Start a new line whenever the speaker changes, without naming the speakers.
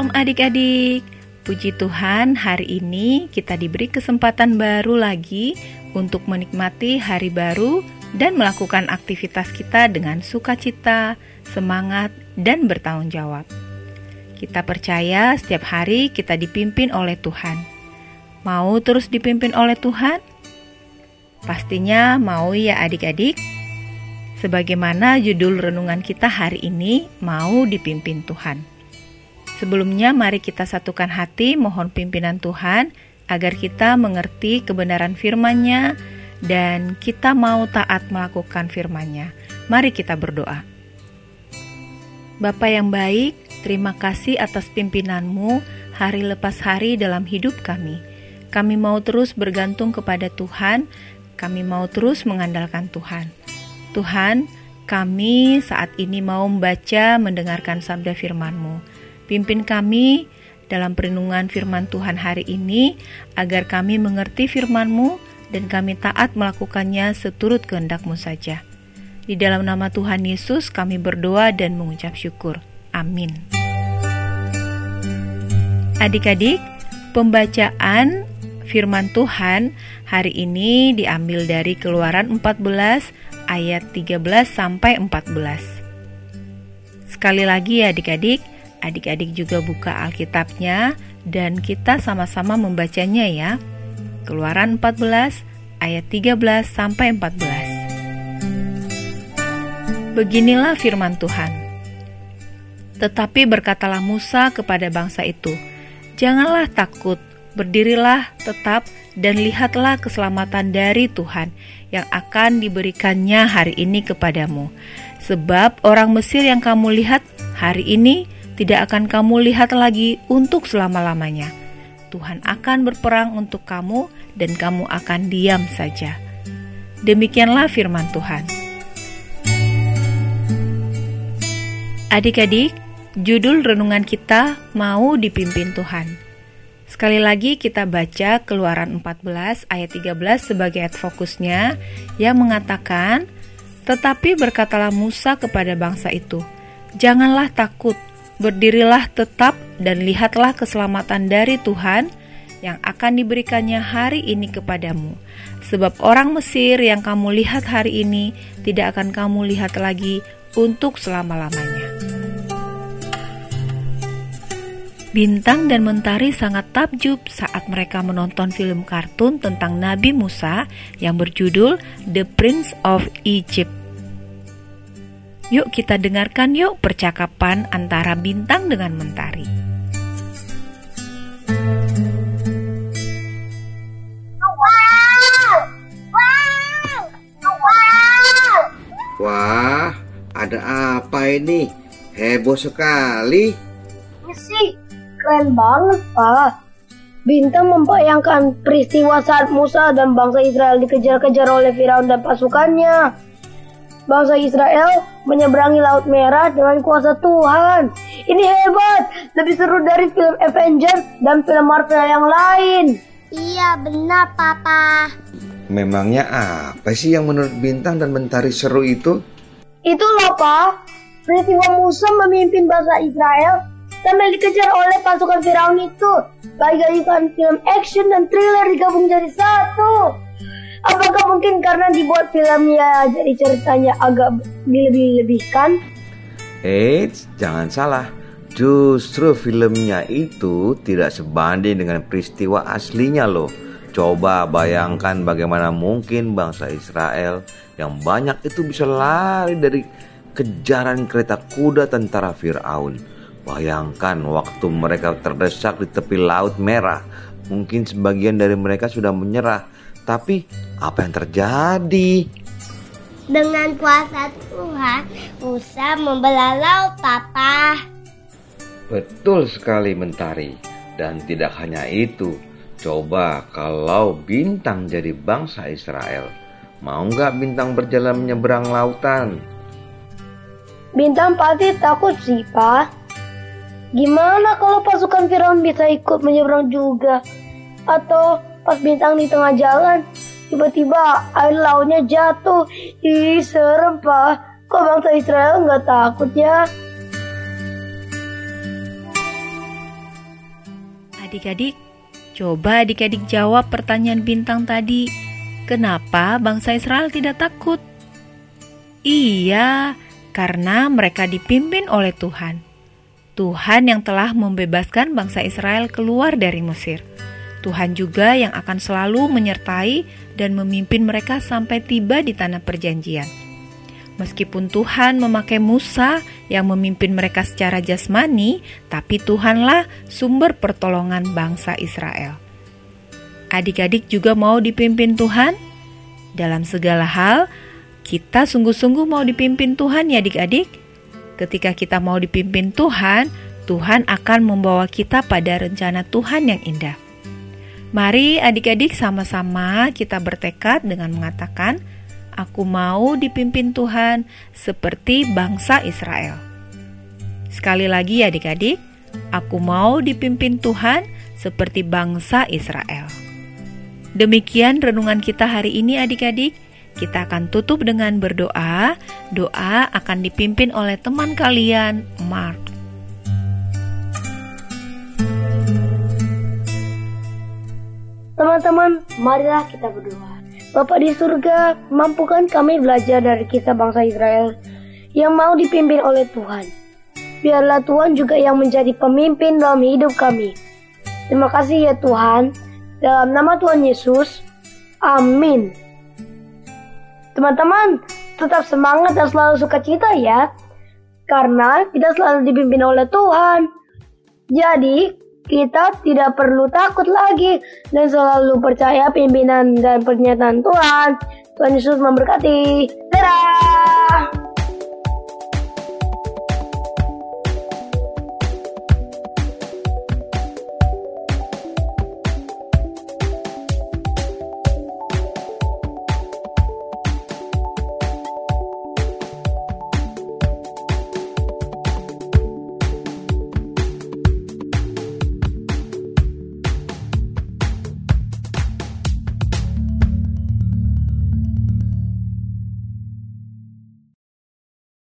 Shalom adik-adik. Puji Tuhan, hari ini kita diberi kesempatan baru lagi untuk menikmati hari baru dan melakukan aktivitas kita dengan sukacita, semangat, dan bertanggung jawab. Kita percaya setiap hari kita dipimpin oleh Tuhan. Mau terus dipimpin oleh Tuhan? Pastinya mau ya adik-adik. Sebagaimana judul renungan kita hari ini, mau dipimpin Tuhan. Sebelumnya mari kita satukan hati mohon pimpinan Tuhan agar kita mengerti kebenaran firman-Nya dan kita mau taat melakukan firman-Nya. Mari kita berdoa. Bapa yang baik, terima kasih atas pimpinanmu hari lepas hari dalam hidup kami. Kami mau terus bergantung kepada Tuhan, kami mau terus mengandalkan Tuhan. Tuhan, kami saat ini mau membaca, mendengarkan sabda firman-Mu. Pimpin kami dalam perenungan firman Tuhan hari ini, agar kami mengerti firman-Mu dan kami taat melakukannya seturut kehendak-Mu saja. Di dalam nama Tuhan Yesus kami berdoa dan mengucap syukur. Amin. Adik-adik, pembacaan firman Tuhan hari ini diambil dari Keluaran 14 ayat 13 sampai 14. Sekali lagi ya adik-adik, Adik-adik juga buka Alkitabnya dan kita sama-sama membacanya ya. Keluaran 14 ayat 13 sampai 14. Beginilah firman Tuhan. Tetapi berkatalah Musa kepada bangsa itu, "Janganlah takut, berdirilah tetap dan lihatlah keselamatan dari Tuhan yang akan diberikannya hari ini kepadamu. Sebab orang Mesir yang kamu lihat hari ini tidak akan kamu lihat lagi untuk selama-lamanya. Tuhan akan berperang untuk kamu, dan kamu akan diam saja. Demikianlah firman Tuhan. Adik-adik, judul renungan kita mau dipimpin Tuhan. Sekali lagi kita baca Keluaran 14 ayat 13 sebagai ayat fokusnya yang mengatakan, "Tetapi berkatalah Musa kepada bangsa itu, Janganlah takut, Berdirilah tetap dan lihatlah keselamatan dari Tuhan yang akan diberikannya hari ini kepadamu. Sebab orang Mesir yang kamu lihat hari ini tidak akan kamu lihat lagi untuk selama-lamanya. Bintang dan Mentari sangat takjub saat mereka menonton film kartun tentang Nabi Musa yang berjudul The Prince of Egypt. Yuk kita dengarkan yuk percakapan antara bintang dengan mentari.
Wah, ada apa ini? Heboh sekali.
Ini sih keren banget, Pak. Bintang membayangkan peristiwa saat Musa dan bangsa Israel dikejar-kejar oleh Firaun dan pasukannya bangsa Israel menyeberangi Laut Merah dengan kuasa Tuhan. Ini hebat, lebih seru dari film Avengers dan film Marvel yang lain.
Iya benar papa.
Memangnya apa sih yang menurut Bintang dan Mentari seru itu?
Itu loh pak, peristiwa Musa memimpin bangsa Israel sambil dikejar oleh pasukan Firaun itu. Bagaikan film action dan thriller digabung jadi satu. Apakah mungkin karena dibuat filmnya jadi ceritanya agak dilebih-lebihkan?
Eits, jangan salah. Justru filmnya itu tidak sebanding dengan peristiwa aslinya loh. Coba bayangkan bagaimana mungkin bangsa Israel yang banyak itu bisa lari dari kejaran kereta kuda tentara Fir'aun. Bayangkan waktu mereka terdesak di tepi Laut Merah. Mungkin sebagian dari mereka sudah menyerah tapi apa yang terjadi?
Dengan kuasa Tuhan, Musa membelah laut, Papa.
Betul sekali, Mentari. Dan tidak hanya itu, coba kalau bintang jadi bangsa Israel, mau nggak bintang berjalan menyeberang lautan?
Bintang pasti takut sih, Pak. Gimana kalau pasukan Firaun bisa ikut menyeberang juga? Atau Pas bintang di tengah jalan, tiba-tiba air lautnya jatuh. Ih, serem, Pak. Kok bangsa Israel nggak takut ya?
Adik-adik, coba adik-adik jawab pertanyaan bintang tadi. Kenapa bangsa Israel tidak takut? Iya, karena mereka dipimpin oleh Tuhan. Tuhan yang telah membebaskan bangsa Israel keluar dari Mesir. Tuhan juga yang akan selalu menyertai dan memimpin mereka sampai tiba di tanah perjanjian. Meskipun Tuhan memakai Musa yang memimpin mereka secara jasmani, tapi Tuhanlah sumber pertolongan bangsa Israel. Adik-adik juga mau dipimpin Tuhan dalam segala hal. Kita sungguh-sungguh mau dipimpin Tuhan, ya, adik-adik. Ketika kita mau dipimpin Tuhan, Tuhan akan membawa kita pada rencana Tuhan yang indah. Mari, adik-adik, sama-sama kita bertekad dengan mengatakan Aku mau dipimpin Tuhan seperti bangsa Israel. Sekali lagi ya adik-adik, aku mau dipimpin Tuhan seperti bangsa Israel. Demikian renungan kita hari ini adik-adik. Kita akan tutup dengan berdoa. Doa akan dipimpin oleh teman kalian, Mark.
Teman-teman, marilah kita berdoa. Bapak di surga, mampukan kami belajar dari kisah bangsa Israel yang mau dipimpin oleh Tuhan. Biarlah Tuhan juga yang menjadi pemimpin dalam hidup kami. Terima kasih ya Tuhan. Dalam nama Tuhan Yesus. Amin. Teman-teman, tetap semangat dan selalu sukacita ya. Karena kita selalu dipimpin oleh Tuhan. Jadi, kita tidak perlu takut lagi dan selalu percaya pimpinan dan pernyataan Tuhan. Tuhan Yesus memberkati. Dadah!